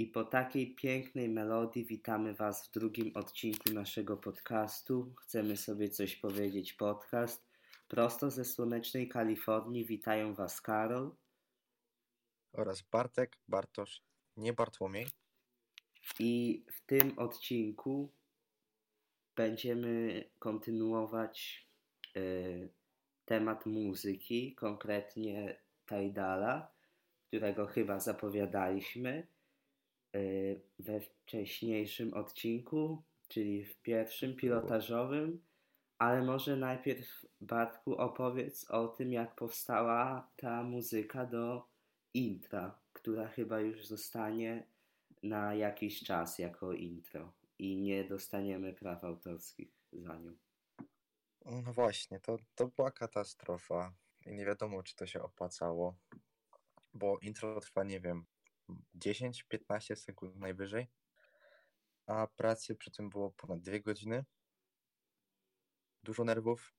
I po takiej pięknej melodii witamy Was w drugim odcinku naszego podcastu. Chcemy sobie coś powiedzieć podcast. Prosto ze słonecznej Kalifornii witają Was Karol oraz Bartek, Bartosz, nie Bartłomiej. I w tym odcinku będziemy kontynuować y, temat muzyki, konkretnie Tajdala, którego chyba zapowiadaliśmy we wcześniejszym odcinku, czyli w pierwszym pilotażowym. Ale może najpierw, Bartku, opowiedz o tym, jak powstała ta muzyka do intra, która chyba już zostanie na jakiś czas jako intro i nie dostaniemy praw autorskich za nią. No właśnie, to, to była katastrofa i nie wiadomo, czy to się opłacało, bo intro trwa, nie wiem, 10-15 sekund najwyżej, a pracy przy tym było ponad 2 godziny. Dużo nerwów,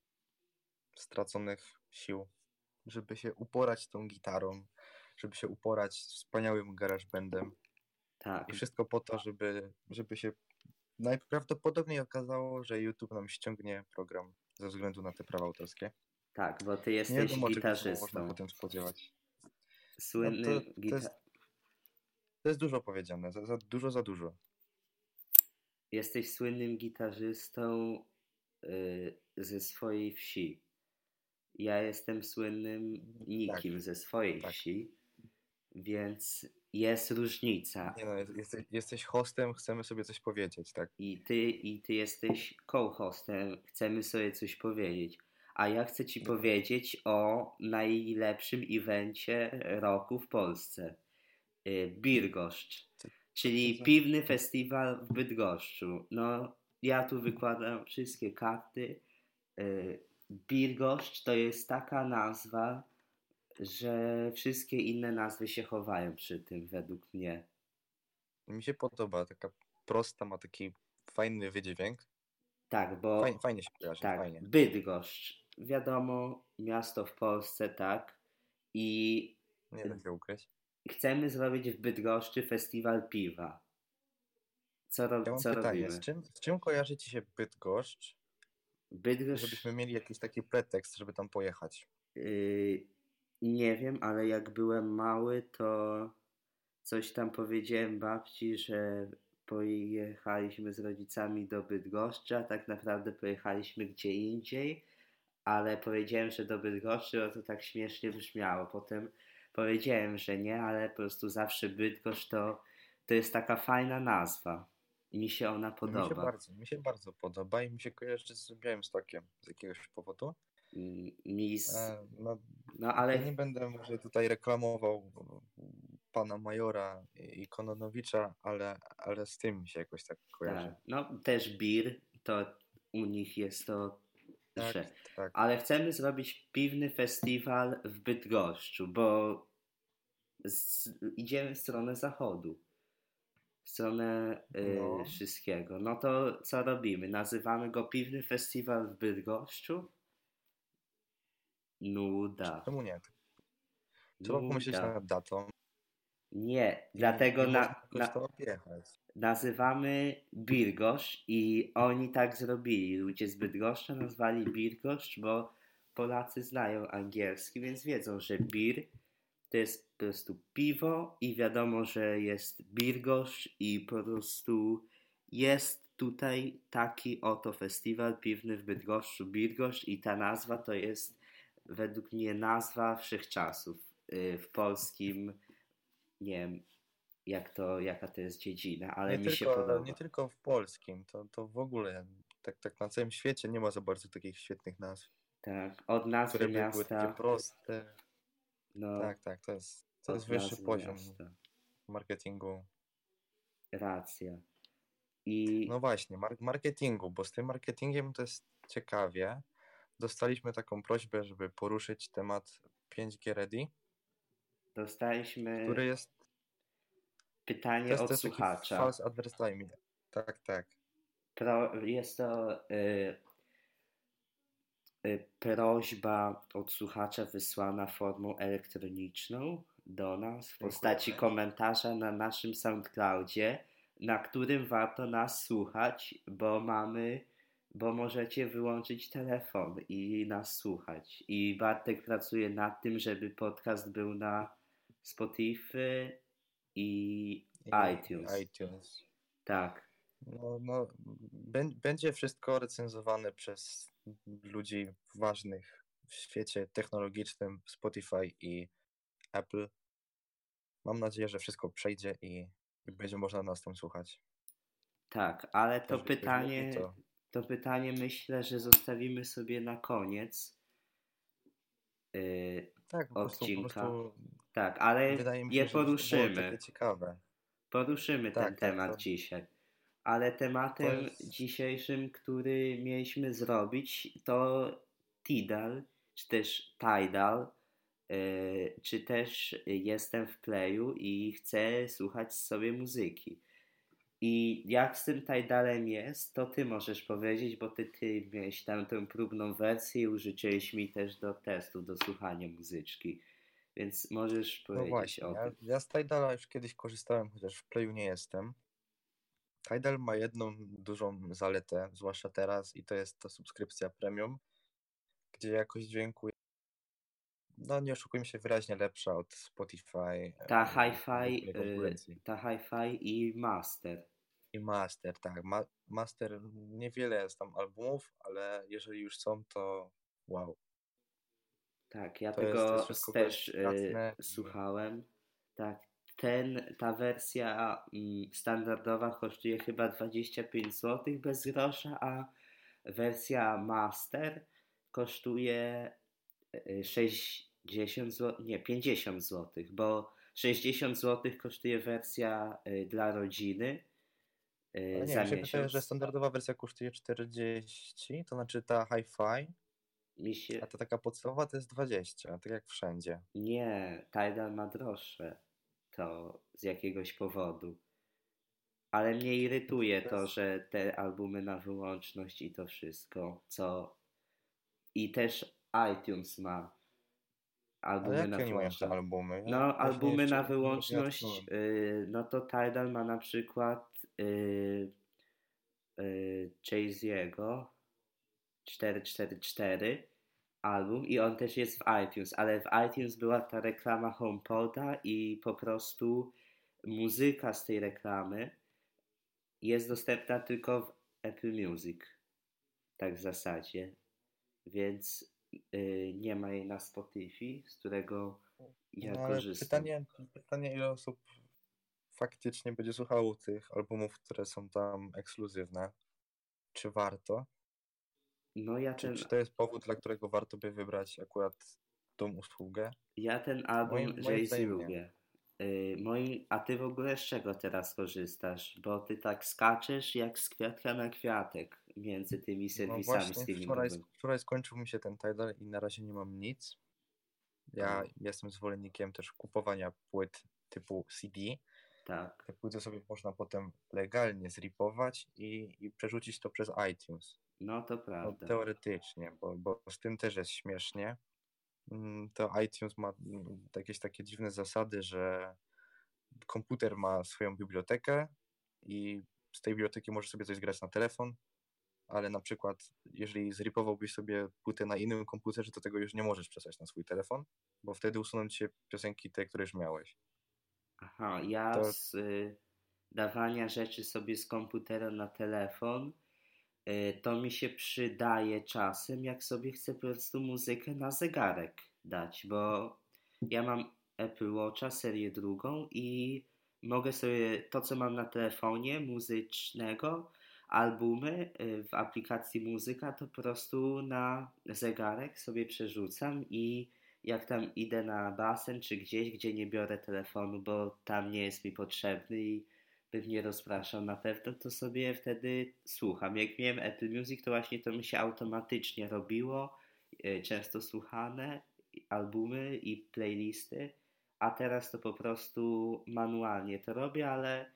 straconych sił, żeby się uporać tą gitarą, żeby się uporać z wspaniałym GarageBandem. Tak. I wszystko po to, żeby, żeby się najprawdopodobniej okazało, że YouTube nam ściągnie program ze względu na te prawa autorskie. Tak, bo ty jesteś wiadomo, gitarzystą. Można potem spodziewać. Słynny no to, to, jest, to jest dużo powiedziane, za, za dużo, za dużo. Jesteś słynnym gitarzystą yy, ze swojej wsi. Ja jestem słynnym nikim tak, ze swojej tak. wsi, więc jest różnica. Nie no, jesteś, jesteś hostem, chcemy sobie coś powiedzieć, tak? I ty, i ty jesteś co-hostem, chcemy sobie coś powiedzieć. A ja chcę ci powiedzieć o najlepszym evencie roku w Polsce. Y, Birgoszcz, czyli piwny festiwal w Bydgoszczu. No, ja tu wykładam wszystkie karty. Y, Birgoszcz to jest taka nazwa, że wszystkie inne nazwy się chowają przy tym, według mnie. Mi się podoba, taka prosta, ma taki fajny wydźwięk. Tak, bo... Fajnie, fajnie się kojarzy, tak, fajnie. Bydgoszcz, wiadomo, miasto w Polsce, tak, i... Nie da się ukryć. Chcemy zrobić w Bydgoszczy festiwal piwa. Co, ro... ja co pytanie, robimy? Z czym, z czym kojarzy Ci się Bydgoszcz? Bydgoszcz... Żebyśmy mieli jakiś taki pretekst, żeby tam pojechać. Yy, nie wiem, ale jak byłem mały, to coś tam powiedziałem babci, że pojechaliśmy z rodzicami do Bydgoszczy, a tak naprawdę pojechaliśmy gdzie indziej, ale powiedziałem, że do Bydgoszczy, to tak śmiesznie brzmiało. Potem powiedziałem, że nie, ale po prostu zawsze Bydgoszcz to, to jest taka fajna nazwa. Mi się ona podoba. Mi się, bardzo, mi się bardzo podoba i mi się kojarzy z Białymstokiem z jakiegoś powodu. Mi z... e, no, no, ale... Ja nie będę może tutaj reklamował pana Majora i Kononowicza, ale, ale z tym mi się jakoś tak kojarzy. Tak. No też Bir, to u nich jest to tak, tak. Ale chcemy zrobić piwny festiwal w Bydgoszczu, bo z, idziemy w stronę zachodu. W stronę y, no. wszystkiego. No to co robimy? Nazywamy go Piwny Festiwal w Bydgoszczu? Nuda. Czemu nie? Trzeba pomyśleć nad datą. Nie, dlatego na, na, nazywamy Birgosz i oni tak zrobili. Ludzie z Bydgoszcza nazwali Birgoszcz, bo Polacy znają angielski, więc wiedzą, że bir to jest po prostu piwo i wiadomo, że jest Birgosz i po prostu jest tutaj taki oto festiwal piwny w Bydgoszczu, Birgosz i ta nazwa to jest według mnie nazwa wszechczasów y, w polskim nie wiem, jak to, jaka to jest dziedzina, ale nie mi tylko, się podoba. Nie tylko w polskim, to, to w ogóle tak, tak na całym świecie nie ma za bardzo takich świetnych nazw. Tak, od nazwy które miasta. były takie proste. No, tak, tak, to jest, to jest wyższy poziom miasta. marketingu. Racja. I... No właśnie, marketingu, bo z tym marketingiem to jest ciekawie. Dostaliśmy taką prośbę, żeby poruszyć temat 5G Ready. Dostaliśmy który jest pytanie jest, od słuchacza. False advertising. Tak, tak. Pro, jest to y, y, prośba od słuchacza wysłana formą elektroniczną do nas w postaci komentarza na naszym SoundCloudzie, na którym warto nas słuchać, bo mamy, bo możecie wyłączyć telefon i nas słuchać. I Bartek pracuje nad tym, żeby podcast był na Spotify i, I iTunes. iTunes. Tak. No, no, będzie wszystko recenzowane przez ludzi ważnych w świecie technologicznym, Spotify i Apple. Mam nadzieję, że wszystko przejdzie i, i będzie można nas tam słuchać. Tak, ale to pytanie, to... to pytanie myślę, że zostawimy sobie na koniec yy, tak, odcinka. Po prostu, tak, ale je poruszymy. ciekawe. Poruszymy tak, ten tak, temat to... dzisiaj. Ale tematem jest... dzisiejszym, który mieliśmy zrobić, to Tidal, czy też Tidal, yy, czy też jestem w playu i chcę słuchać sobie muzyki. I jak z tym Tidalem jest, to ty możesz powiedzieć, bo ty, ty miałeś tam tę próbną wersję i użyczyłeś mi też do testu, do słuchania muzyczki. Więc możesz no powiedzieć no właśnie, o tym. Ja, ja z Tidala już kiedyś korzystałem, chociaż w playu nie jestem. Tidal ma jedną dużą zaletę, zwłaszcza teraz, i to jest ta subskrypcja premium, gdzie jakość dźwięku no nie oszukujmy się, wyraźnie lepsza od Spotify. Ta hi-fi, y, ta hi-fi i master. I master, tak. Ma master, niewiele jest tam albumów, ale jeżeli już są, to wow. Tak, ja to tego też y, słuchałem. Tak, ten, ta wersja standardowa kosztuje chyba 25 zł bez grosza, a wersja master kosztuje 60 y, zł, nie 50 zł, bo 60 zł kosztuje wersja y, dla rodziny. Nie, za mi się że standardowa wersja kosztuje 40, to znaczy ta hi-fi, się... a ta taka podstawowa to jest 20, tak jak wszędzie. Nie, Tidal ma droższe to z jakiegoś powodu. Ale mnie irytuje to, że te albumy na wyłączność i to wszystko, co. I też iTunes ma albumy na wyłączność. albumy? No, albumy na wyłączność, no to Tidal ma na przykład yy, yy, Chase'ego 444 album i on też jest w iTunes, ale w iTunes była ta reklama HomePoda i po prostu muzyka z tej reklamy jest dostępna tylko w Apple Music. Tak w zasadzie. Więc yy, nie ma jej na Spotify, z którego ja no, korzystam. Pytanie, pytanie, ile osób faktycznie będzie słuchało tych albumów, które są tam ekskluzywne. Czy warto? No ja czy, ten... czy to jest powód, dla którego warto by wybrać akurat tą usługę? Ja ten album Jay-Z lubię. Yy, moi... A ty w ogóle z czego teraz korzystasz? Bo ty tak skaczesz jak z kwiatka na kwiatek między tymi no serwisami no streamingowymi. Wczoraj, wczoraj skończył mi się ten Tidal i na razie nie mam nic. Ja jestem zwolennikiem też kupowania płyt typu CD. Tak. Te płyty sobie można potem legalnie zripować i, i przerzucić to przez iTunes. No to prawda. No, teoretycznie, bo, bo z tym też jest śmiesznie. Mm, to iTunes ma mm, jakieś takie dziwne zasady, że komputer ma swoją bibliotekę i z tej biblioteki możesz sobie coś zgrać na telefon, ale na przykład jeżeli zripowałbyś sobie płytę na innym komputerze, to tego już nie możesz przesłać na swój telefon, bo wtedy usuną ci się piosenki te, które już miałeś. Aha, ja to... z y, dawania rzeczy sobie z komputera na telefon E, to mi się przydaje czasem, jak sobie chcę po prostu muzykę na zegarek dać, bo ja mam Apple Watcha serię drugą i mogę sobie to, co mam na telefonie muzycznego, albumy e, w aplikacji muzyka, to po prostu na zegarek sobie przerzucam i jak tam idę na basen czy gdzieś, gdzie nie biorę telefonu, bo tam nie jest mi potrzebny i bym nie rozpraszał na pewno, to sobie wtedy słucham. Jak miałem Apple Music, to właśnie to mi się automatycznie robiło, e, często słuchane albumy i playlisty, a teraz to po prostu manualnie to robię, ale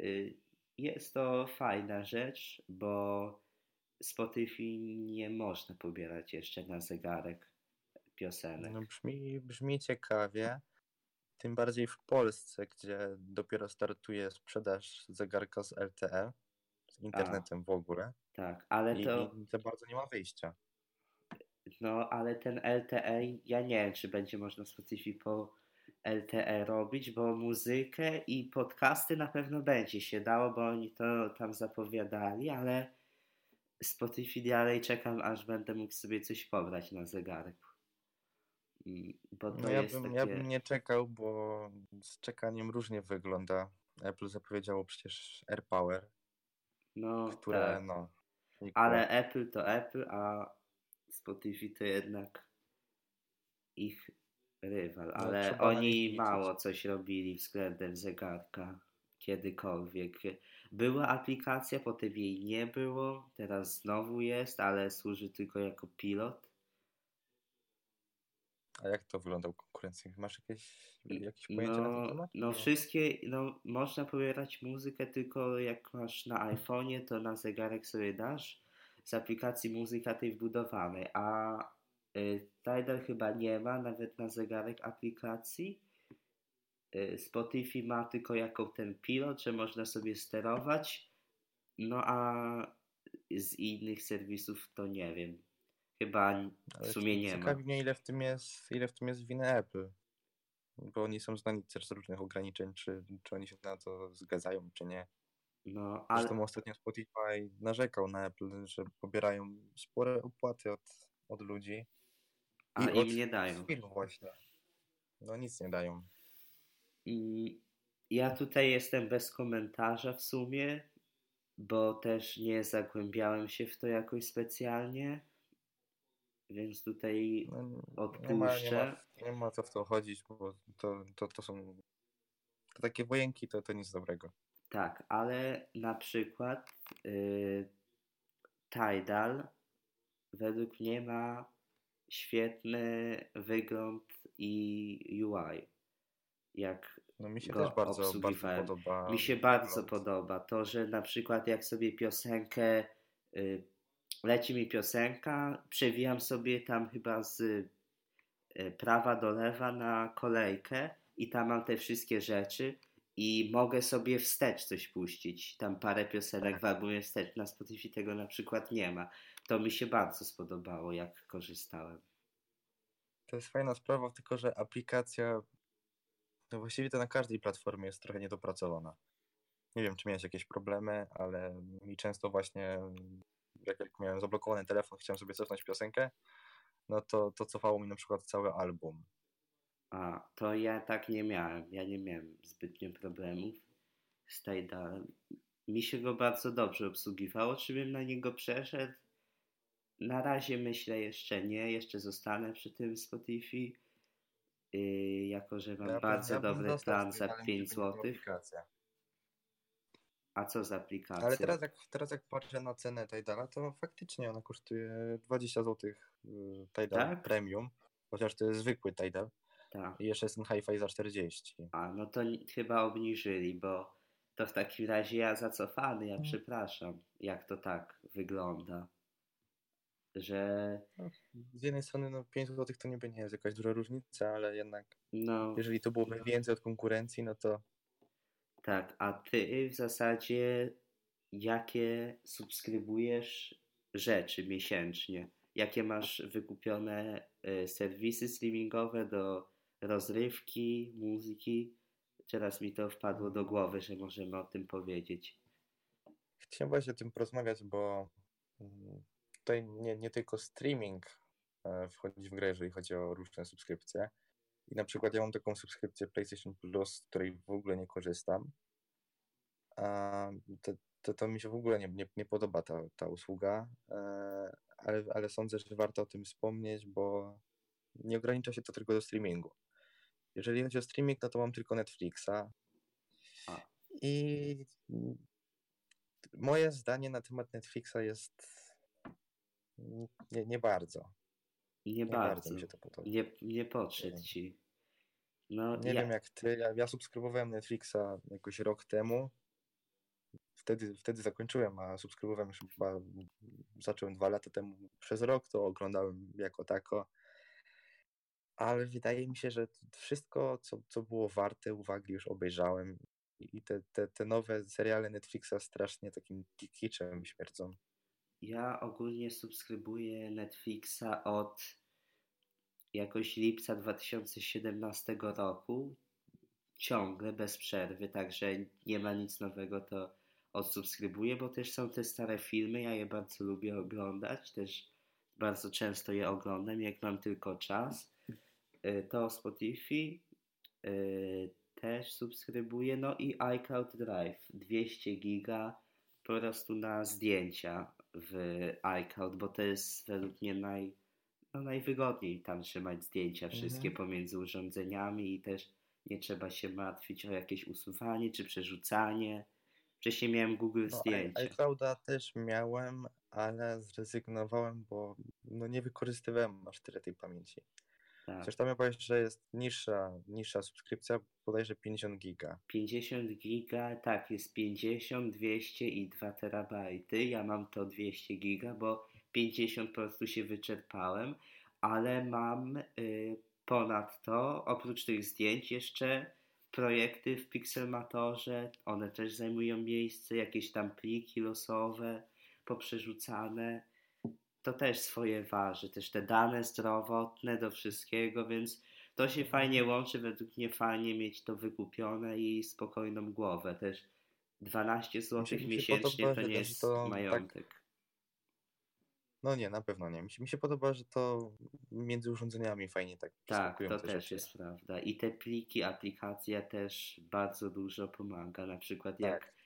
e, jest to fajna rzecz, bo Spotify nie można pobierać jeszcze na zegarek piosenek. No brzmi, brzmi ciekawie. Tym bardziej w Polsce, gdzie dopiero startuje sprzedaż zegarka z LTE, z internetem A, w ogóle. Tak, ale I, to. I za bardzo nie ma wyjścia. No, ale ten LTE, ja nie wiem, czy będzie można Spotify po LTE robić, bo muzykę i podcasty na pewno będzie się dało, bo oni to tam zapowiadali, ale Spotify dalej czekam, aż będę mógł sobie coś pobrać na zegarek. Mm, bo to no ja, bym, takie... ja bym nie czekał, bo z czekaniem różnie wygląda. Apple zapowiedziało przecież AirPower, no, które tak. no. Ale Apple to Apple, a Spotify to jednak ich rywal. No, ale oni mało coś robili względem zegarka kiedykolwiek. Była aplikacja, potem jej nie było, teraz znowu jest, ale służy tylko jako pilot. A jak to wygląda u konkurencji? Masz jakieś, jakieś pojęcie no, na ten temat? No wszystkie, no można pobierać muzykę tylko jak masz na iPhone'ie, to na zegarek sobie dasz z aplikacji muzyka tej wbudowanej, a y, Tidal chyba nie ma nawet na zegarek aplikacji. Y, Spotify ma tylko jako ten pilot, że można sobie sterować, no a z innych serwisów to nie wiem. Chyba w sumie nie ciekawi ma. mnie ile w tym jest, ile w tym jest winy Apple. Bo oni są znani też z różnych ograniczeń, czy, czy oni się na to zgadzają, czy nie. No, ale... Zresztą ostatnio Spotify narzekał na Apple, że pobierają spore opłaty od, od ludzi. A i im nie dają. Firm właśnie. No nic nie dają. I ja tutaj jestem bez komentarza w sumie, bo też nie zagłębiałem się w to jakoś specjalnie. Więc tutaj no, odpuszczę. Nie ma, nie, ma, nie ma co w to chodzić, bo to, to, to są to takie wojenki, to, to nic dobrego. Tak, ale na przykład yy, Tidal według mnie ma świetny wygląd i UI. Jak no mi się też bardzo, bardzo podoba. Mi się bardzo podoba to, że na przykład jak sobie piosenkę yy, leci mi piosenka, przewijam sobie tam chyba z e, prawa do lewa na kolejkę i tam mam te wszystkie rzeczy i mogę sobie wstecz coś puścić. Tam parę piosenek w albumie wstecz. Na Spotify tego na przykład nie ma. To mi się bardzo spodobało, jak korzystałem. To jest fajna sprawa, tylko że aplikacja no właściwie to na każdej platformie jest trochę niedopracowana. Nie wiem, czy miałeś jakieś problemy, ale mi często właśnie jak, jak miałem zablokowany telefon, chciałem sobie cofnąć piosenkę, no to, to cofało mi na przykład cały album. A, to ja tak nie miałem. Ja nie miałem zbytnio problemów z Tidalem. Mi się go bardzo dobrze obsługiwało. Czy bym na niego przeszedł? Na razie myślę jeszcze nie. Jeszcze zostanę przy tym Spotify. Yy, jako, że mam ja bardzo ja dobry plan za 5 zł. A co z aplikacją? Ale teraz jak, teraz jak patrzę na cenę Tidala, to faktycznie ona kosztuje 20 zł y, Tidal tak? Premium, chociaż to jest zwykły Tidal. Tak. I jeszcze jest ten Hi-Fi za 40. A, no to chyba obniżyli, bo to w takim razie ja zacofany, ja hmm. przepraszam, jak to tak wygląda. Że. No, z jednej strony no 5 zł to niby nie jest jakaś duża różnica, ale jednak no. jeżeli to byłoby więcej od konkurencji, no to tak, a ty w zasadzie jakie subskrybujesz rzeczy miesięcznie? Jakie masz wykupione y, serwisy streamingowe do rozrywki, muzyki? Teraz mi to wpadło do głowy, że możemy o tym powiedzieć. Chciałem właśnie o tym porozmawiać, bo mm, tutaj nie, nie tylko streaming e, wchodzi w grę, jeżeli chodzi o różne subskrypcje, i na przykład ja mam taką subskrypcję PlayStation Plus, z której w ogóle nie korzystam. A to, to, to mi się w ogóle nie, nie, nie podoba ta, ta usługa, e, ale, ale sądzę, że warto o tym wspomnieć, bo nie ogranicza się to tylko do streamingu. Jeżeli chodzi o streaming, no to mam tylko Netflixa. I moje zdanie na temat Netflixa jest nie, nie bardzo. Nie, nie bardzo. bardzo mi się to podoba. Nie, nie podszedł ci. No, nie ja... wiem jak ty. Ja, ja subskrybowałem Netflixa jakoś rok temu. Wtedy, wtedy zakończyłem, a subskrybowałem już chyba zacząłem dwa lata temu przez rok, to oglądałem jako tako. ale wydaje mi się, że wszystko, co, co było warte uwagi, już obejrzałem. I te, te, te nowe seriale Netflixa strasznie takim kiczem śmierdzą. Ja ogólnie subskrybuję Netflixa od jakoś lipca 2017 roku. Ciągle, bez przerwy, także nie ma nic nowego, to odsubskrybuję, bo też są te stare filmy, ja je bardzo lubię oglądać, też bardzo często je oglądam, jak mam tylko czas. Y, to Spotify y, też subskrybuję, no i iCloud Drive 200 giga po prostu na zdjęcia w iCloud, bo to jest według mnie naj, no najwygodniej tam trzymać zdjęcia wszystkie mhm. pomiędzy urządzeniami i też nie trzeba się martwić o jakieś usuwanie czy przerzucanie. Wcześniej miałem Google no, Zdjęcia. iClouda też miałem, ale zrezygnowałem, bo no nie wykorzystywałem aż tyle tej pamięci. Tak. Zresztą miał powiedzieć, że jest niższa, niższa subskrypcja, bodajże 50 giga. 50 giga, tak, jest 50, 200 i 2 terabajty. Ja mam to 200 giga, bo 50 po prostu się wyczerpałem, ale mam y, ponadto, oprócz tych zdjęć, jeszcze projekty w Pixelmatorze. One też zajmują miejsce, jakieś tam pliki losowe, poprzerzucane to też swoje waży, też te dane zdrowotne do wszystkiego, więc to się fajnie łączy, według mnie fajnie mieć to wykupione i spokojną głowę też. 12 zł miesięcznie podoba, to nie jest to tak majątek. Tak... No nie, na pewno nie. Mi się, mi się podoba, że to między urządzeniami fajnie tak Tak, to też rzeczy. jest prawda. I te pliki, aplikacja też bardzo dużo pomaga. Na przykład jak tak,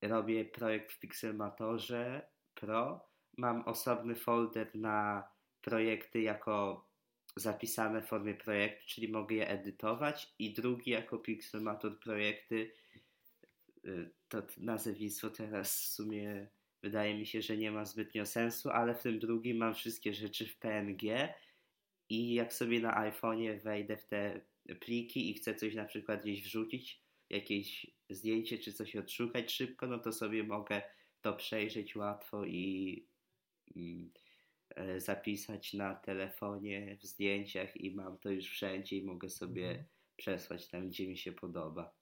tak. robię projekt w Pixelmatorze Pro, mam osobny folder na projekty jako zapisane w formie projektu, czyli mogę je edytować i drugi jako Pixelmator projekty y, to nazewnictwo teraz w sumie wydaje mi się, że nie ma zbytnio sensu, ale w tym drugim mam wszystkie rzeczy w PNG i jak sobie na iPhone'ie wejdę w te pliki i chcę coś na przykład gdzieś wrzucić, jakieś zdjęcie czy coś odszukać szybko, no to sobie mogę to przejrzeć łatwo i zapisać na telefonie, w zdjęciach i mam to już wszędzie i mogę sobie mhm. przesłać tam, gdzie mi się podoba.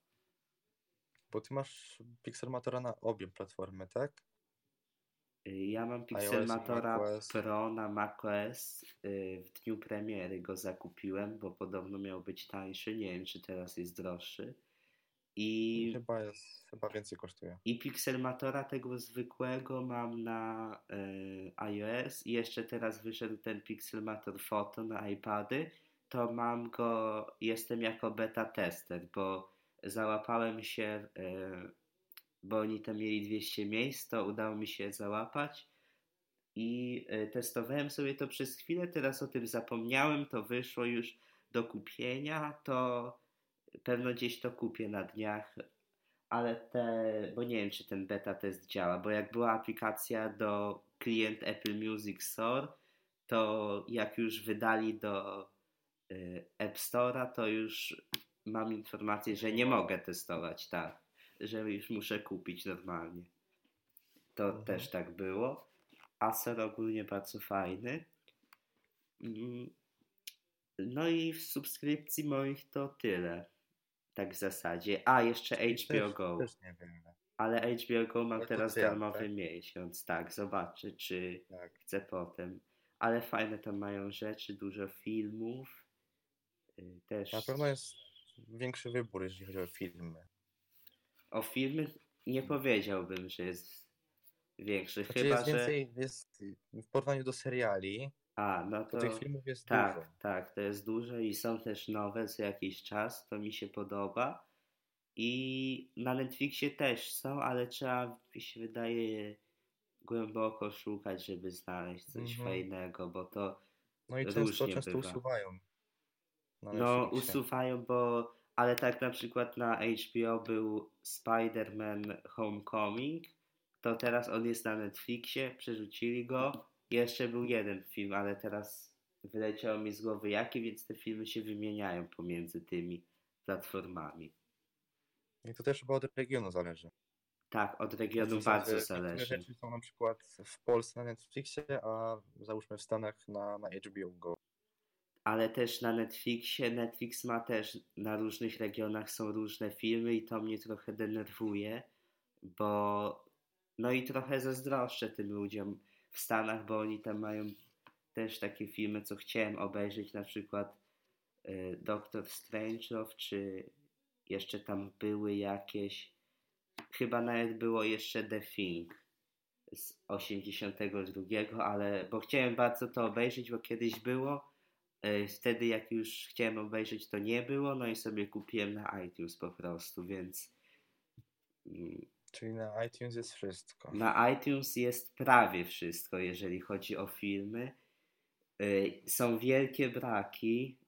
Bo ty masz Pixelmatora na obie platformy, tak? E, ja mam Pixelmatora Pro na macOS. E, w dniu premiery go zakupiłem, bo podobno miał być tańszy. Nie wiem, czy teraz jest droższy. I chyba, jest, chyba więcej kosztuje. I Pixelmatora tego zwykłego mam na y, iOS. I jeszcze teraz wyszedł ten Pixelmator Photo na iPady, to mam go, jestem jako beta tester, bo załapałem się, y, bo oni tam mieli 200 miejsc, to udało mi się załapać. I y, testowałem sobie to przez chwilę, teraz o tym zapomniałem, to wyszło już do kupienia, to pewno gdzieś to kupię na dniach, ale te, bo nie wiem, czy ten beta test działa, bo jak była aplikacja do klient Apple Music Store, to jak już wydali do y, App Store'a, to już mam informację, że nie mogę testować, tak, że już muszę kupić normalnie. To mhm. też tak było. Acer ogólnie bardzo fajny. Mm. No i w subskrypcji moich to tyle. Tak w zasadzie. A, jeszcze HBO też, Go. Też nie wiem. Ale HBO Go mam teraz darmowy tak? miesiąc. Tak, zobaczę, czy tak. chcę potem. Ale fajne tam mają rzeczy, dużo filmów. Y, też. Na pewno jest większy wybór, jeżeli chodzi o filmy. O filmy nie powiedziałbym, że jest większy. Znaczy Chyba, jest więcej, że... jest w porównaniu do seriali. A, no to, to tych filmów jest tak, dużo. Tak, to jest dużo i są też nowe co jakiś czas, to mi się podoba. I na Netflixie też są, ale trzeba, mi się wydaje, głęboko szukać, żeby znaleźć coś mhm. fajnego, bo to No i często, często bywa. usuwają. No, usuwają, bo ale tak na przykład na HBO był Spider-Man Homecoming, to teraz on jest na Netflixie, przerzucili go jeszcze był jeden film, ale teraz wyleciało mi z głowy jaki, więc te filmy się wymieniają pomiędzy tymi platformami. I to też chyba od regionu zależy. Tak, od regionu znaczy, bardzo zależy. rzeczy są na przykład w Polsce na Netflixie, a załóżmy w Stanach na, na HBO Go. ale też na Netflixie, Netflix ma też, na różnych regionach są różne filmy i to mnie trochę denerwuje, bo no i trochę zazdroszczę tym ludziom w Stanach, bo oni tam mają też takie filmy, co chciałem obejrzeć, na przykład y, Doctor Strangelove, czy jeszcze tam były jakieś, chyba nawet było jeszcze The Thing z 82, ale bo chciałem bardzo to obejrzeć, bo kiedyś było, y, wtedy jak już chciałem obejrzeć to nie było, no i sobie kupiłem na iTunes po prostu, więc mm, Czyli na iTunes jest wszystko. Na iTunes jest prawie wszystko, jeżeli chodzi o filmy. Y, są wielkie braki.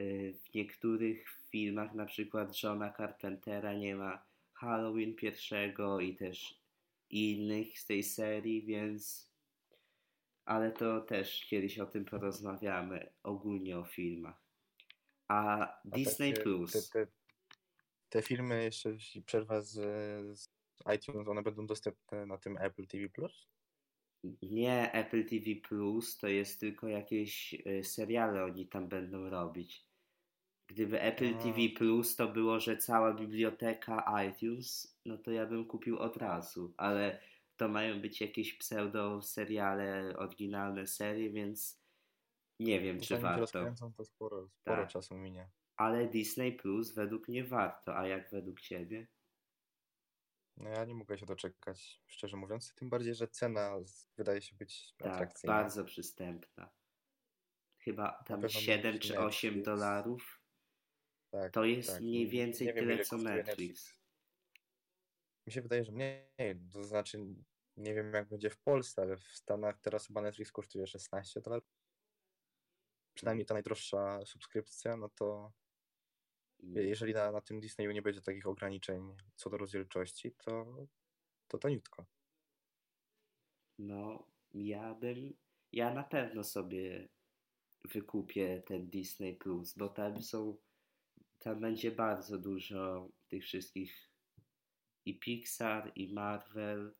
Y, w niektórych filmach, na przykład Johna Carpentera, nie ma Halloween pierwszego i też innych z tej serii, więc. Ale to też kiedyś o tym porozmawiamy, ogólnie o filmach. A, A Disney takie, Plus. Te, te, te, filmy, jeszcze przerwa z, z iTunes, one będą dostępne na tym Apple TV Plus? Nie, Apple TV Plus to jest tylko jakieś y, seriale oni tam będą robić. Gdyby Apple A. TV Plus to było, że cała biblioteka iTunes, no to ja bym kupił od razu, ale to mają być jakieś pseudo seriale, oryginalne serie, więc nie wiem, czy warto. to sporo, sporo tak. czasu minie. Ale Disney Plus według mnie warto, a jak według ciebie? No ja nie mogę się doczekać, szczerze mówiąc. Tym bardziej, że cena wydaje się być tak, atrakcyjna. bardzo przystępna. Chyba tam 7 czy 8 dolarów. Tak, to jest tak. mniej więcej nie tyle, wiem, co Netflix. Netflix. Mi się wydaje, że mniej. To znaczy, nie wiem jak będzie w Polsce, ale w Stanach teraz chyba Netflix kosztuje 16 dolarów. Przynajmniej ta najdroższa subskrypcja, no to jeżeli na, na tym Disneyu nie będzie takich ograniczeń co do rozdzielczości, to to taniutko. No, ja bym, ja na pewno sobie wykupię ten Disney Plus, bo tam są, tam będzie bardzo dużo tych wszystkich i Pixar, i Marvel.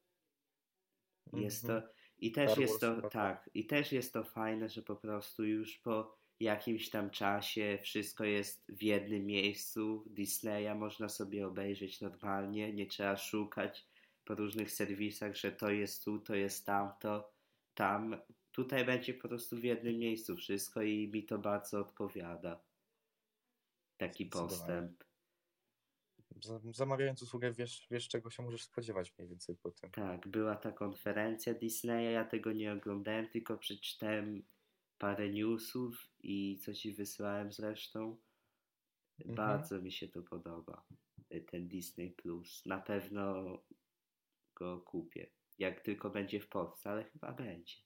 Jest mm -hmm. to, i też Star jest to, tak, i też jest to fajne, że po prostu już po jakimś tam czasie wszystko jest w jednym miejscu Disneya, można sobie obejrzeć normalnie, nie trzeba szukać po różnych serwisach, że to jest tu, to jest tamto, tam. Tutaj będzie po prostu w jednym miejscu wszystko i mi to bardzo odpowiada. Taki postęp. Zamawiając usługę, wiesz, wiesz, czego się możesz spodziewać mniej więcej po tym. Tak, była ta konferencja Disneya, ja tego nie oglądałem, tylko przeczytałem parę newsów i coś ci wysłałem zresztą. Mhm. Bardzo mi się to podoba. Y, ten Disney Plus. Na pewno go kupię. Jak tylko będzie w Polsce, ale chyba będzie.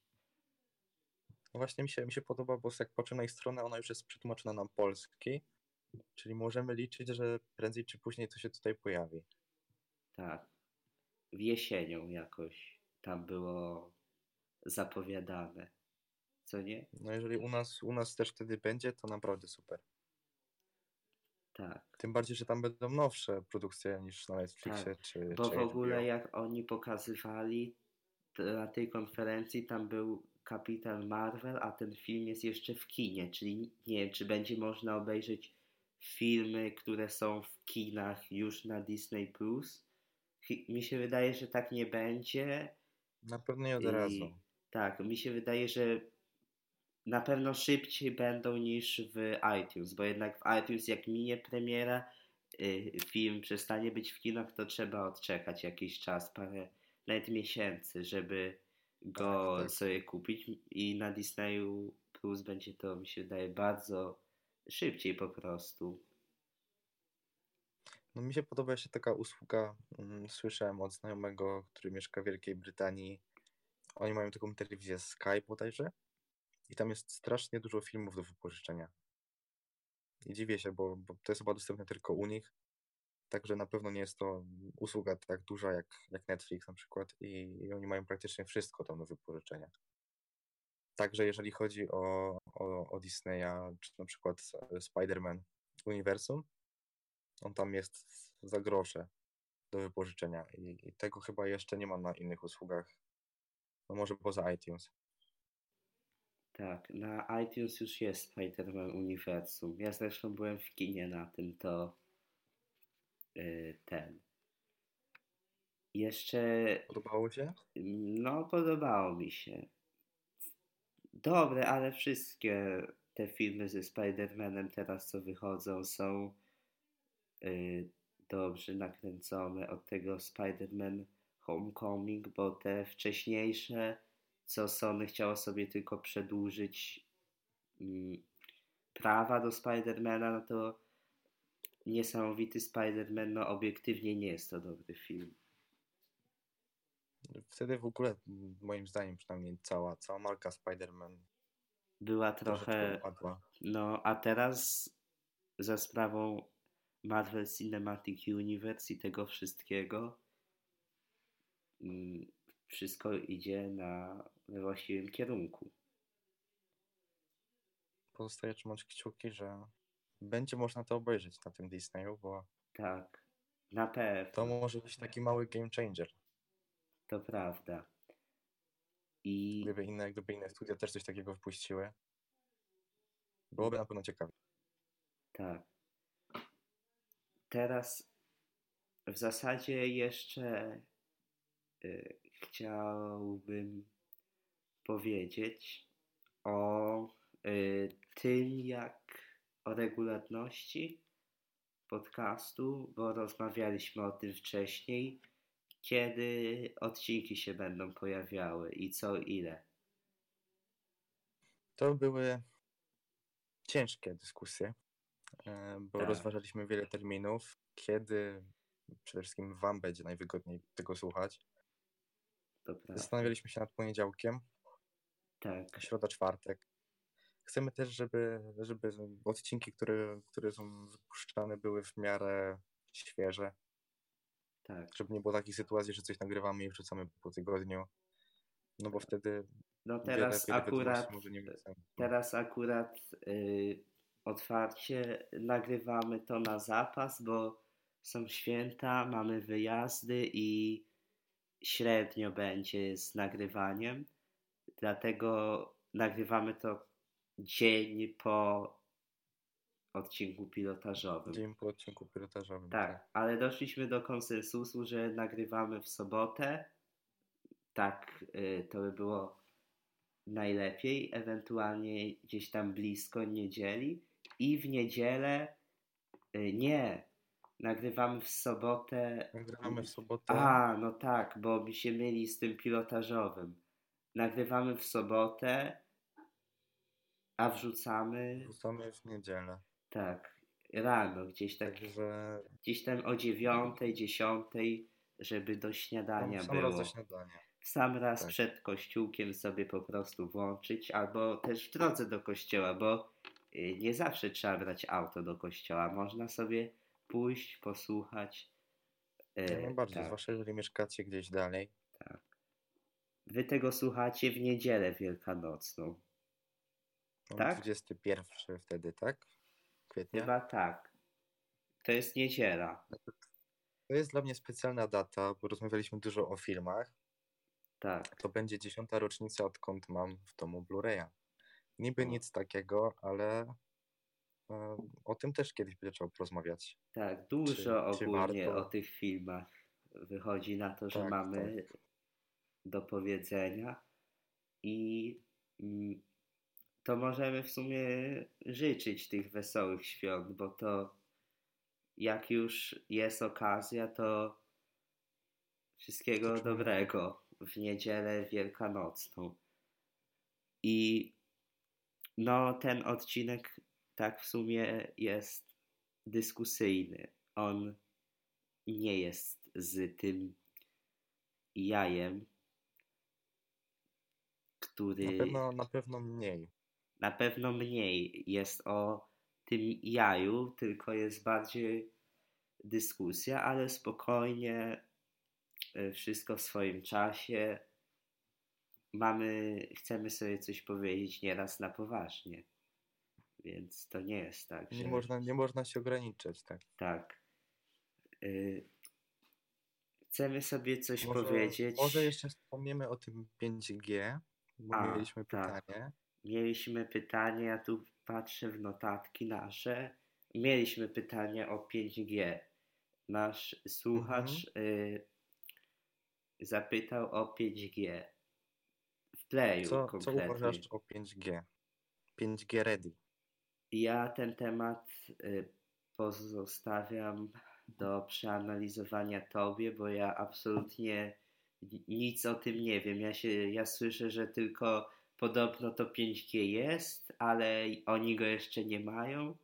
No właśnie mi się, mi się podoba, bo jak patrzę na ich stronę, ona już jest przetłumaczona na polski, czyli możemy liczyć, że prędzej czy później to się tutaj pojawi. Tak. W jesienią jakoś tam było zapowiadane co nie? No jeżeli u nas, u nas też wtedy będzie, to naprawdę super. Tak. Tym bardziej, że tam będą nowsze produkcje niż na Netflixie tak, czy Bo czy w ogóle jak oni pokazywali na tej konferencji, tam był Kapitan Marvel, a ten film jest jeszcze w kinie, czyli nie wiem, czy będzie można obejrzeć filmy, które są w kinach już na Disney Plus. Mi się wydaje, że tak nie będzie. Na pewno nie od razu. Tak, mi się wydaje, że na pewno szybciej będą niż w iTunes, bo jednak w iTunes jak minie premiera, y, film przestanie być w kinach, to trzeba odczekać jakiś czas, parę nawet miesięcy, żeby go tak, tak. sobie kupić i na Disneyu Plus będzie to, mi się wydaje, bardzo szybciej po prostu. No mi się podoba jeszcze taka usługa, mm, słyszałem od znajomego, który mieszka w Wielkiej Brytanii. Oni mają taką telewizję Sky bodajże i tam jest strasznie dużo filmów do wypożyczenia. I dziwię się, bo, bo to jest chyba dostępne tylko u nich. Także na pewno nie jest to usługa tak duża jak, jak Netflix na przykład i, i oni mają praktycznie wszystko tam do wypożyczenia. Także jeżeli chodzi o, o, o Disneya, czy na przykład Spider-Man Uniwersum, on tam jest za grosze do wypożyczenia i, i tego chyba jeszcze nie ma na innych usługach. No może poza iTunes. Tak, na iTunes już jest Spider-Man Uniwersum. Ja zresztą byłem w kinie na tym, to yy, ten. Jeszcze. Podobało się? No, podobało mi się. Dobre, ale wszystkie te filmy ze Spider-Manem teraz, co wychodzą, są yy, dobrze nakręcone. Od tego Spider-Man Homecoming, bo te wcześniejsze, co Sony chciało sobie tylko przedłużyć mm, prawa do Spider-Mana, no to niesamowity Spider-Man, no obiektywnie nie jest to dobry film. Wtedy w ogóle, moim zdaniem przynajmniej, cała, cała marka Spider-Man była trochę. No, a teraz za sprawą Marvel Cinematic Universe i tego wszystkiego mm, wszystko idzie na we właściwym kierunku. Pozostaje trzymać kciuki, że będzie można to obejrzeć na tym Disneyu, bo tak, na pewno. To może być taki mały game changer. To prawda. I... Gdyby inne, gdyby inne studia też coś takiego wypuściły, byłoby na pewno ciekawe. Tak. Teraz w zasadzie jeszcze y, chciałbym powiedzieć o y, tym, jak o regularności podcastu, bo rozmawialiśmy o tym wcześniej, kiedy odcinki się będą pojawiały i co ile. To były ciężkie dyskusje, e, bo tak. rozważaliśmy wiele terminów, kiedy przede wszystkim Wam będzie najwygodniej tego słuchać. Zastanawialiśmy się nad poniedziałkiem. Tak. Środa, czwartek. Chcemy też, żeby, żeby odcinki, które, które są wypuszczane, były w miarę świeże. Tak. Żeby nie było takich sytuacji, że coś nagrywamy i wrzucamy po tygodniu. No bo wtedy. No teraz wiele, wiele akurat. Teraz akurat yy, otwarcie nagrywamy to na zapas, bo są święta, mamy wyjazdy i średnio będzie z nagrywaniem. Dlatego nagrywamy to dzień po odcinku pilotażowym. Dzień po odcinku pilotażowym. Tak, tak, ale doszliśmy do konsensusu, że nagrywamy w sobotę. Tak, y, to by było najlepiej, ewentualnie gdzieś tam blisko niedzieli. I w niedzielę y, nie, nagrywamy w sobotę. Nagrywamy w sobotę. A, no tak, bo mi się myli z tym pilotażowym. Nagrywamy w sobotę, a wrzucamy. Wrzucamy w niedzielę. Tak, rano, gdzieś tak. Także... Gdzieś tam o dziewiątej, dziesiątej, żeby do śniadania sam było. Raz do śniadania. Sam raz tak. przed kościółkiem sobie po prostu włączyć, albo też w drodze do kościoła, bo y, nie zawsze trzeba brać auto do kościoła. Można sobie pójść, posłuchać. E, no bardzo, tak. zwłaszcza jeżeli mieszkacie gdzieś dalej. Tak. Wy tego słuchacie w niedzielę wielkanocną. No, tak? 21 wtedy, tak? Kwietnia? Chyba tak. To jest niedziela. To jest dla mnie specjalna data, bo rozmawialiśmy dużo o filmach. Tak. To będzie dziesiąta rocznica, odkąd mam w domu Blu-raya. Niby o. nic takiego, ale o tym też kiedyś będzie trzeba porozmawiać. Tak, dużo czy, ogólnie czy o tych filmach wychodzi na to, że tak, mamy tak. do powiedzenia i mm, to możemy w sumie życzyć tych wesołych świąt, bo to jak już jest okazja, to wszystkiego dobrego w niedzielę wielkanocną. I no, ten odcinek tak w sumie jest dyskusyjny. On nie jest z tym jajem, który. Na pewno, na pewno mniej na pewno mniej jest o tym jaju, tylko jest bardziej dyskusja, ale spokojnie, e, wszystko w swoim czasie. Mamy, chcemy sobie coś powiedzieć nieraz na poważnie. Więc to nie jest tak. Że... Nie, można, nie można się ograniczać, tak. Tak. Y, chcemy sobie coś może, powiedzieć. Może jeszcze wspomniemy o tym 5G, bo A, mieliśmy tak. pytanie. mieliśmy pytanie, ja tu patrzę w notatki nasze. Mieliśmy pytanie o 5G. Nasz słuchacz mhm. y, zapytał o 5G. W playu co. Co uważasz o 5G? 5G ready. Ja ten temat y, pozostawiam do przeanalizowania tobie, bo ja absolutnie nic o tym nie wiem. Ja, się, ja słyszę, że tylko podobno to 5G jest, ale oni go jeszcze nie mają.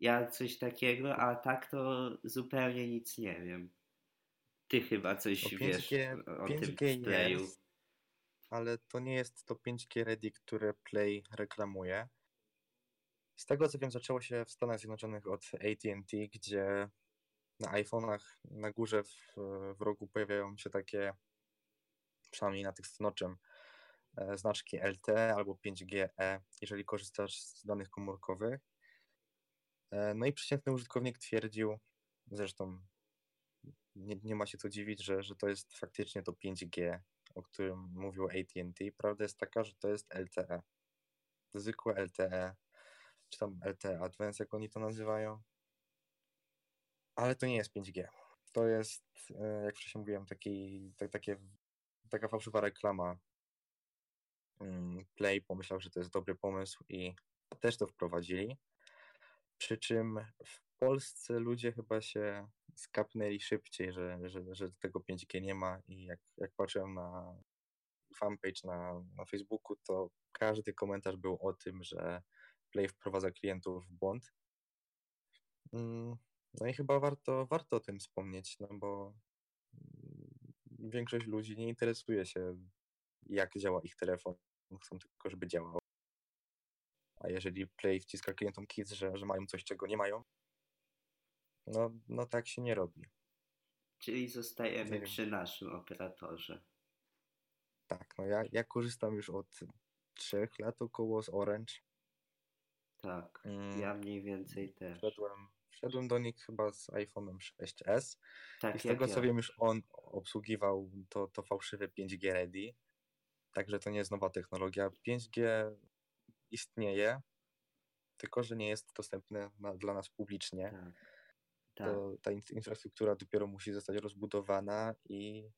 Ja coś takiego, a tak to zupełnie nic nie wiem. Ty chyba coś 5G, wiesz o 5G tym playu. Jest, ale to nie jest to 5G Ready, które Play reklamuje. Z tego co wiem, zaczęło się w Stanach Zjednoczonych od AT&T, gdzie na iPhone'ach na górze w, w rogu pojawiają się takie, przynajmniej na tych z e, znaczki LTE albo 5GE, jeżeli korzystasz z danych komórkowych. E, no i przeciętny użytkownik twierdził, zresztą nie, nie ma się co dziwić, że, że to jest faktycznie to 5G, o którym mówił AT&T. Prawda jest taka, że to jest LTE. Zwykłe LTE, czy tam LTE Advanced, jak oni to nazywają. Ale to nie jest 5G. To jest, e, jak wcześniej mówiłem, taki, tak, takie, taka fałszywa reklama. Mm, Play pomyślał, że to jest dobry pomysł i też to wprowadzili. Przy czym w Polsce ludzie chyba się skapnęli szybciej, że, że, że tego 5G nie ma i jak, jak patrzyłem na fanpage na, na Facebooku, to każdy komentarz był o tym, że Play wprowadza klientów w błąd. Mm, no i chyba warto, warto o tym wspomnieć, no bo większość ludzi nie interesuje się, jak działa ich telefon. Chcą tylko, żeby działał. A jeżeli Play wciska klientom kids, że, że mają coś, czego nie mają, no, no tak się nie robi. Czyli zostajemy przy naszym operatorze. Tak, no ja, ja korzystam już od trzech lat około z Orange. Tak, mm. ja mniej więcej też. Wszedłem, wszedłem do nich chyba z iPhone'em 6s tak, i z tego ja. co wiem już on obsługiwał to, to fałszywe 5G Ready, także to nie jest nowa technologia. 5G istnieje, tylko że nie jest dostępne na, dla nas publicznie. Tak. Tak. To ta infrastruktura dopiero musi zostać rozbudowana i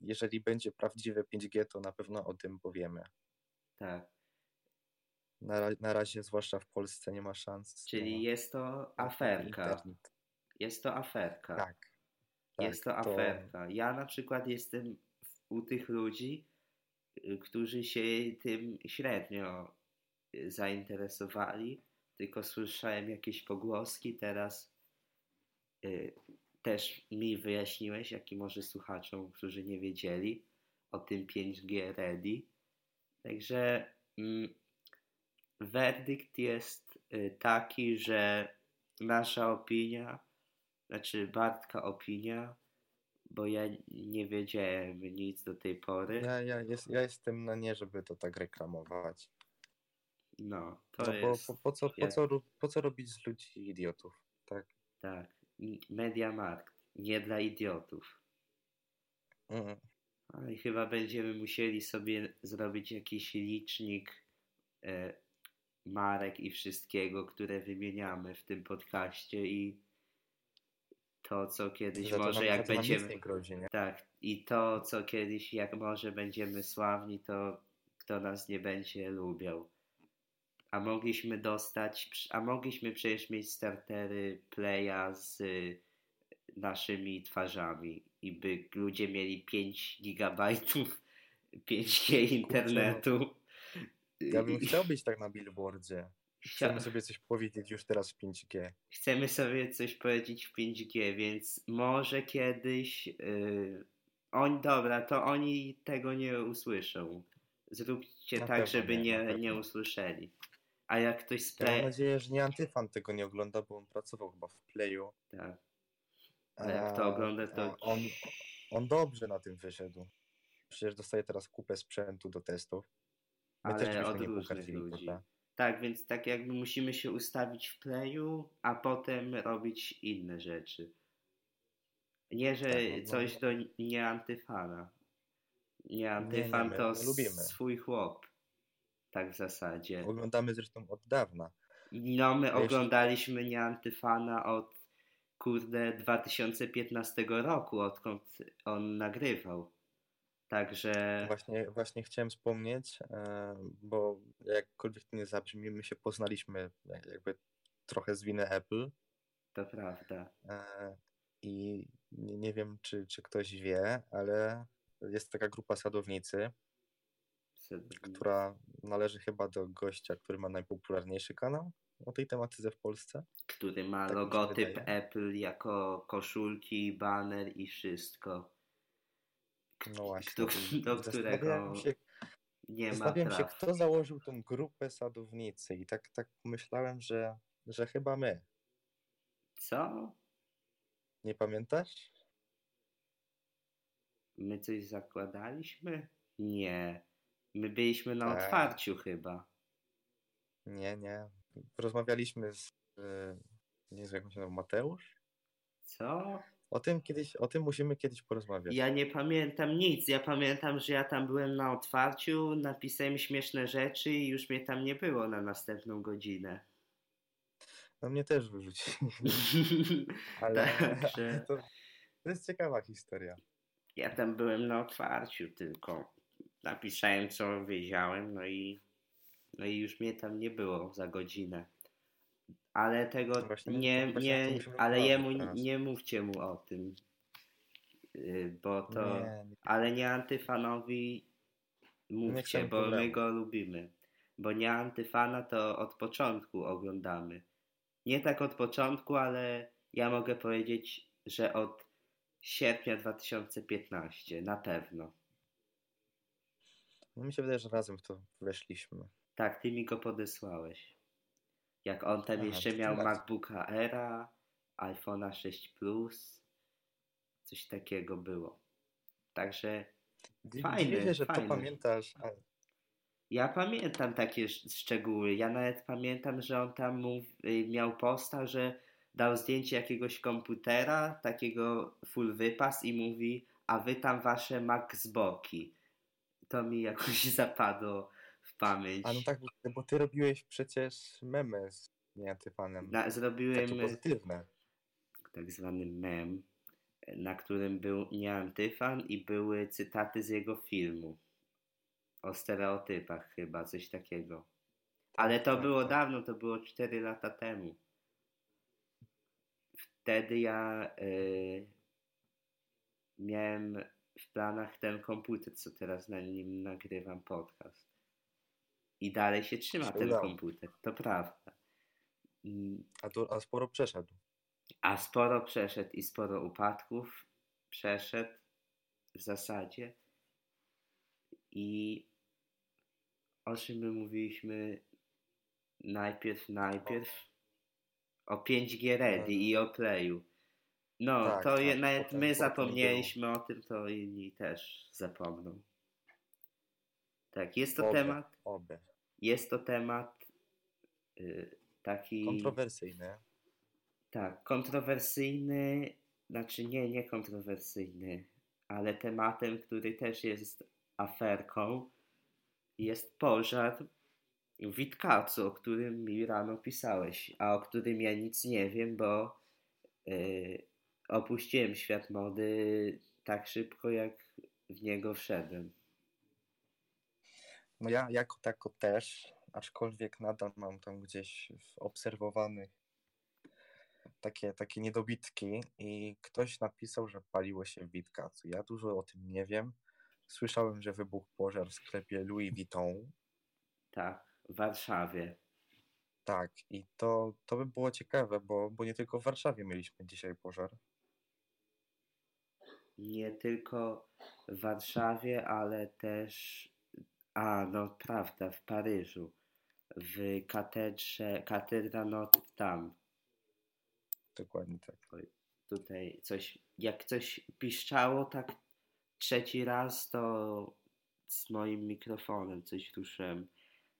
jeżeli będzie prawdziwe 5G, to na pewno o tym powiemy. Tak. Na, na razie, zwłaszcza w Polsce, nie ma szans. Czyli jest to aferka. Internet. Jest to aferka. Tak. tak jest to, to aferka. Ja na przykład jestem u tych ludzi, y, którzy się tym średnio y, zainteresowali, tylko słyszałem jakieś pogłoski, teraz y, też mi wyjaśniłeś, jak i może słuchaczom, którzy nie wiedzieli o tym 5G Ready. Także mm, werdykt jest y, taki, że nasza opinia, znaczy Bartka opinia, bo ja nie wiedziałem nic do tej pory. Ja, ja, jest, ja jestem na nie, żeby to tak reklamować. No, to no, jest... Po, po, co, po, co, po co robić z ludzi idiotów, tak? Tak. Mediamarkt, nie dla idiotów. Mm. i chyba będziemy musieli sobie zrobić jakiś licznik e, marek i wszystkiego, które wymieniamy w tym podcaście i to, co kiedyś za może jak będziemy. Grozi, tak, i to, co kiedyś jak może będziemy sławni, to kto nas nie będzie lubiał. A mogliśmy dostać, a mogliśmy przecież mieć startery playa z naszymi twarzami i by ludzie mieli 5 gigabajtów 5G internetu. Ja bym chciał być tak na billboardzie. Chcemy sobie coś powiedzieć już teraz w 5G. Chcemy sobie coś powiedzieć w 5G, więc może kiedyś. Yy, on, dobra, to oni tego nie usłyszą. Zróbcie na tak, żeby nie, nie, nie usłyszeli. A jak ktoś z play... Ja mam nadzieję, że nie Antyfan tego nie ogląda, bo on pracował chyba w Playu. Tak. A jak to ogląda, to... On, on dobrze na tym wyszedł. Przecież dostaje teraz kupę sprzętu do testów. My Ale od różnych ludzi. Prawda? Tak, więc tak jakby musimy się ustawić w playu, a potem robić inne rzeczy. Nie, że tak, no, coś do nie antyfana. Nie antyfan nie, to lubimy. swój chłop. Tak w zasadzie. Oglądamy zresztą od dawna. No, my oglądaliśmy nie Antyfana od kurde 2015 roku, odkąd on nagrywał. Także. Właśnie, właśnie chciałem wspomnieć, e, bo jakkolwiek to nie zabrzmi, my się poznaliśmy jakby trochę z winy Apple. To prawda. E, I nie, nie wiem, czy, czy ktoś wie, ale jest taka grupa sadownicy, Sadownicy. która należy chyba do gościa, który ma najpopularniejszy kanał o tej tematyce w Polsce. Który ma tak logotyp Apple jako koszulki, banner i wszystko. No właśnie. Do, do którego się, nie ma praw. się, kto założył tą grupę sadownicy i tak, tak myślałem, że, że chyba my. Co? Nie pamiętasz? My coś zakładaliśmy? Nie. My byliśmy na tak. otwarciu chyba. Nie, nie. Rozmawialiśmy z. Nie się nazywa, Mateusz? Co? O tym kiedyś, o tym musimy kiedyś porozmawiać. Ja nie pamiętam nic. Ja pamiętam, że ja tam byłem na otwarciu, napisałem śmieszne rzeczy i już mnie tam nie było na następną godzinę. No mnie też wyrzucili. Ale Także... to, to jest ciekawa historia. Ja tam byłem na otwarciu tylko. Napisałem co wiedziałem, no i, no i już mnie tam nie było za godzinę. Ale tego właśnie, nie, nie ale jemu nie mówcie mu o tym. Y, bo to. Nie, nie. Ale nie antyfanowi mówcie, bo problemu. my go lubimy. Bo nie antyfana to od początku oglądamy. Nie tak od początku, ale ja mogę powiedzieć, że od sierpnia 2015 na pewno. No mi się wydaje, że razem w to weszliśmy. Tak, ty mi go podesłałeś. Jak on tam Aha, jeszcze miał MacBooka Era, iPhone'a 6 Plus, coś takiego było. Także fajne, Dziwię, że to pamiętasz. Ale... Ja pamiętam takie szczegóły. Ja nawet pamiętam, że on tam y, miał posta, że dał zdjęcie jakiegoś komputera, takiego full wypas i mówi, a wy tam wasze Maxboki. To mi jakoś zapadło pamięć. A no tak, bo ty robiłeś przecież memy z nieantyfanem. Na, zrobiłem Takie pozytywne. tak zwany mem, na którym był nieantyfan i były cytaty z jego filmu. O stereotypach chyba, coś takiego. Ale to tak, było tak. dawno, to było 4 lata temu. Wtedy ja y, miałem w planach ten komputer, co teraz na nim nagrywam podcast. I dalej się trzyma ten komputer, to prawda. Mm. A, to, a sporo przeszedł. A sporo przeszedł i sporo upadków przeszedł w zasadzie. I o czym my mówiliśmy najpierw, najpierw o 5G Ready tak. i o Playu. No, tak, to tak, je, nawet my zapomnieliśmy o tym, to inni też zapomną. Tak, jest to obie, temat. Obie. Jest to temat y, taki. Kontrowersyjny. Tak, kontrowersyjny, znaczy nie, nie kontrowersyjny, ale tematem, który też jest aferką, jest pożar w Witkacu, o którym mi rano pisałeś, a o którym ja nic nie wiem, bo yy, opuściłem świat mody tak szybko, jak w niego wszedłem. No ja jako tako też, aczkolwiek nadal mam tam gdzieś obserwowany takie, takie niedobitki i ktoś napisał, że paliło się w Witkacu. Ja dużo o tym nie wiem. Słyszałem, że wybuchł pożar w sklepie Louis Vuitton. Tak, w Warszawie. Tak, i to, to by było ciekawe, bo, bo nie tylko w Warszawie mieliśmy dzisiaj pożar. Nie tylko w Warszawie, ale też. A, no prawda, w Paryżu. W katedrze, katedra Notre Dame. Dokładnie tak. Tutaj coś, jak coś piszczało, tak trzeci raz to z moim mikrofonem coś ruszyłem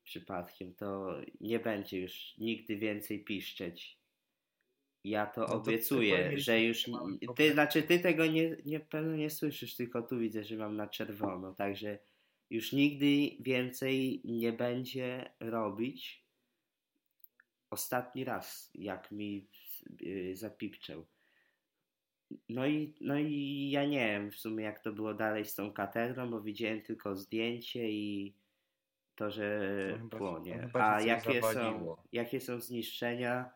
przypadkiem. To nie będzie już nigdy więcej piszczeć. Ja to, no to obiecuję, że już. Ty, znaczy, ty tego nie, nie, pewno nie słyszysz, tylko tu widzę, że mam na czerwono. Także już nigdy więcej nie będzie robić. Ostatni raz, jak mi yy, zapipczał. No i, no i ja nie wiem w sumie jak to było dalej z tą katedrą, bo widziałem tylko zdjęcie i to, że to płonie. A jakie są, jakie są zniszczenia,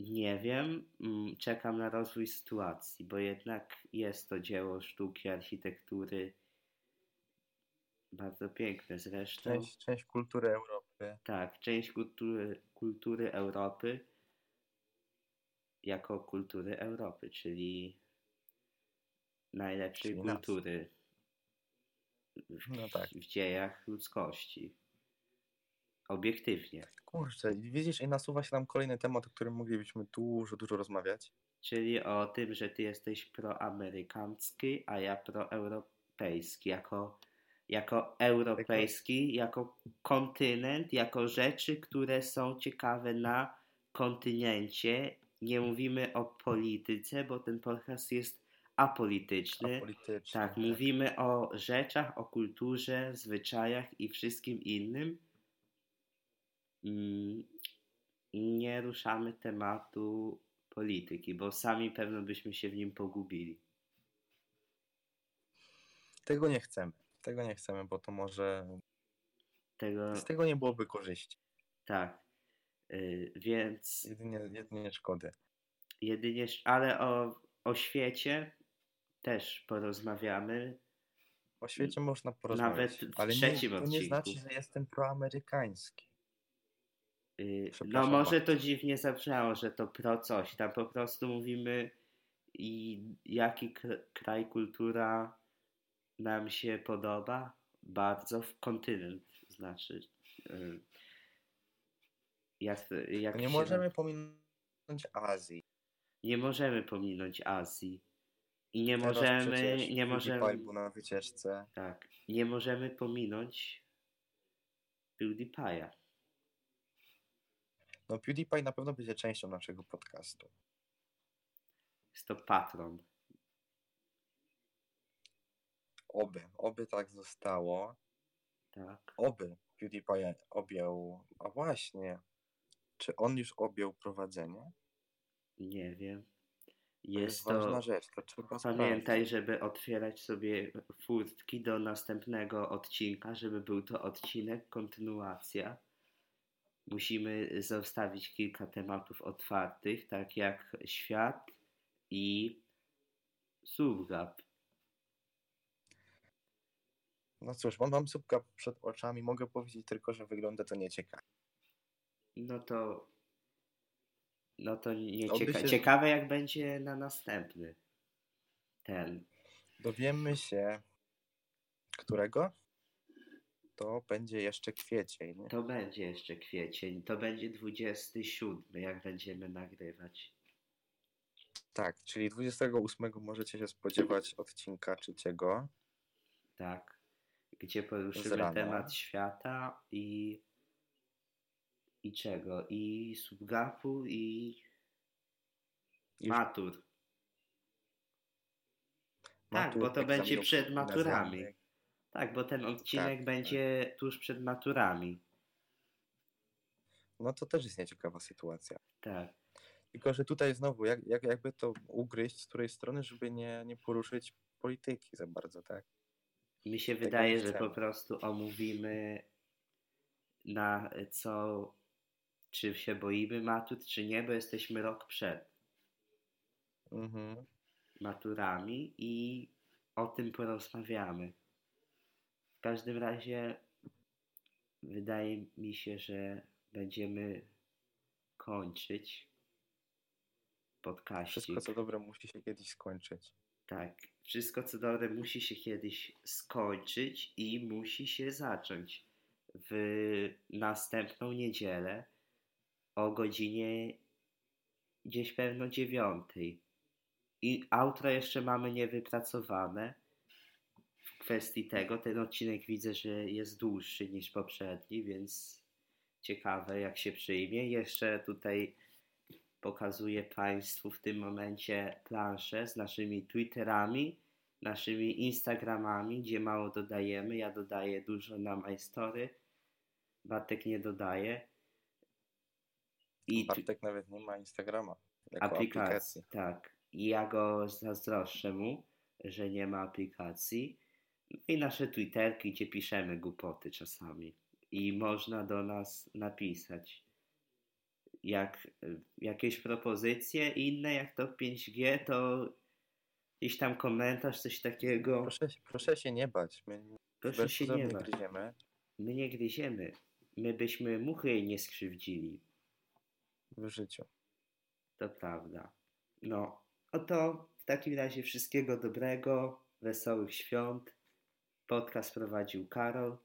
nie wiem. Mm, czekam na rozwój sytuacji, bo jednak jest to dzieło sztuki, architektury bardzo piękne zresztą. Część, część kultury Europy. Tak, część kultury, kultury Europy jako kultury Europy, czyli najlepszej czyli kultury w, no tak. w dziejach ludzkości. Obiektywnie. Kurczę, widzisz, i nasuwa się nam kolejny temat, o którym moglibyśmy dużo, dużo rozmawiać. Czyli o tym, że ty jesteś proamerykański, a ja proeuropejski. Jako, jako europejski, jako kontynent, jako rzeczy, które są ciekawe na kontynencie. Nie mówimy o polityce, bo ten podcast jest apolityczny. apolityczny tak, tak, mówimy o rzeczach, o kulturze, zwyczajach i wszystkim innym. Mm, nie ruszamy tematu polityki, bo sami pewno byśmy się w nim pogubili. Tego nie chcemy. Tego nie chcemy, bo to może. Tego... Z tego nie byłoby korzyści. Tak. Yy, więc. Jedynie, jedynie szkody. Jedynie, ale o, o świecie też porozmawiamy. O świecie można porozmawiać. Nawet w ale trzecim nie, to nie znaczy, że jestem proamerykański. Yy, no może to dziwnie zabrzmiało, że to pro coś. Tam po prostu mówimy i jaki kraj, kultura nam się podoba bardzo w kontynent, znaczy yy, jak, jak nie możemy pominąć Azji. Nie możemy pominąć Azji. I nie Teraz możemy, nie możemy. na wycieczce. Tak, nie możemy pominąć PewDiePie'a. No PewDiePie na pewno będzie częścią naszego podcastu. Jest to patron. Oby, oby tak zostało. Tak. Oby PewDiePie objął. A właśnie, czy on już objął prowadzenie? Nie wiem. Jest to, jest ważna rzecz. To trzeba pamiętaj, sprawdzić. żeby otwierać sobie furtki do następnego odcinka, żeby był to odcinek, kontynuacja. Musimy zostawić kilka tematów otwartych, tak jak świat i subgap. No cóż, mam, mam subgap przed oczami, mogę powiedzieć tylko, że wygląda to nieciekawie. No to no to nie cieka się... ciekawe, jak będzie na następny ten. Dowiemy się, którego? To będzie jeszcze kwiecień. Nie? To będzie jeszcze kwiecień. To będzie 27, jak będziemy nagrywać. Tak, czyli 28 możecie się spodziewać odcinka trzeciego. Tak, gdzie poruszymy temat świata i i czego? I subgapu i, I matur. Tak, bo to będzie przed maturami. Tak, bo ten odcinek tak, będzie tak. tuż przed maturami. No to też jest nieciekawa sytuacja. Tak. Tylko, że tutaj znowu, jak, jak, jakby to ugryźć z której strony, żeby nie, nie poruszyć polityki za bardzo, tak? Mi się wydaje, że po prostu omówimy na co czy się boimy matur, czy nie, bo jesteśmy rok przed mhm. maturami i o tym porozmawiamy. W każdym razie wydaje mi się, że będziemy kończyć podkaścik. Wszystko co dobre musi się kiedyś skończyć. Tak, wszystko co dobre musi się kiedyś skończyć i musi się zacząć w następną niedzielę o godzinie gdzieś pewno dziewiątej. I outro jeszcze mamy niewypracowane w kwestii tego. Ten odcinek widzę, że jest dłuższy niż poprzedni, więc ciekawe jak się przyjmie. Jeszcze tutaj pokazuję Państwu w tym momencie planszę z naszymi Twitterami, naszymi Instagramami, gdzie mało dodajemy. Ja dodaję dużo na MyStory. Bartek nie dodaje. I Bartek nawet nie ma Instagrama. Aplikacji, aplikacji, tak. I ja go zazdroszczę mu, że nie ma aplikacji. No i nasze Twitterki, gdzie piszemy głupoty czasami. I można do nas napisać. Jak jakieś propozycje inne, jak to 5G, to gdzieś tam komentarz, coś takiego. Proszę, proszę się nie bać. My proszę się nie bać. gryziemy. My nie gryziemy. My byśmy muchy nie skrzywdzili. W życiu. To prawda. No, oto w takim razie wszystkiego dobrego, wesołych świąt. Podcast prowadził Karol.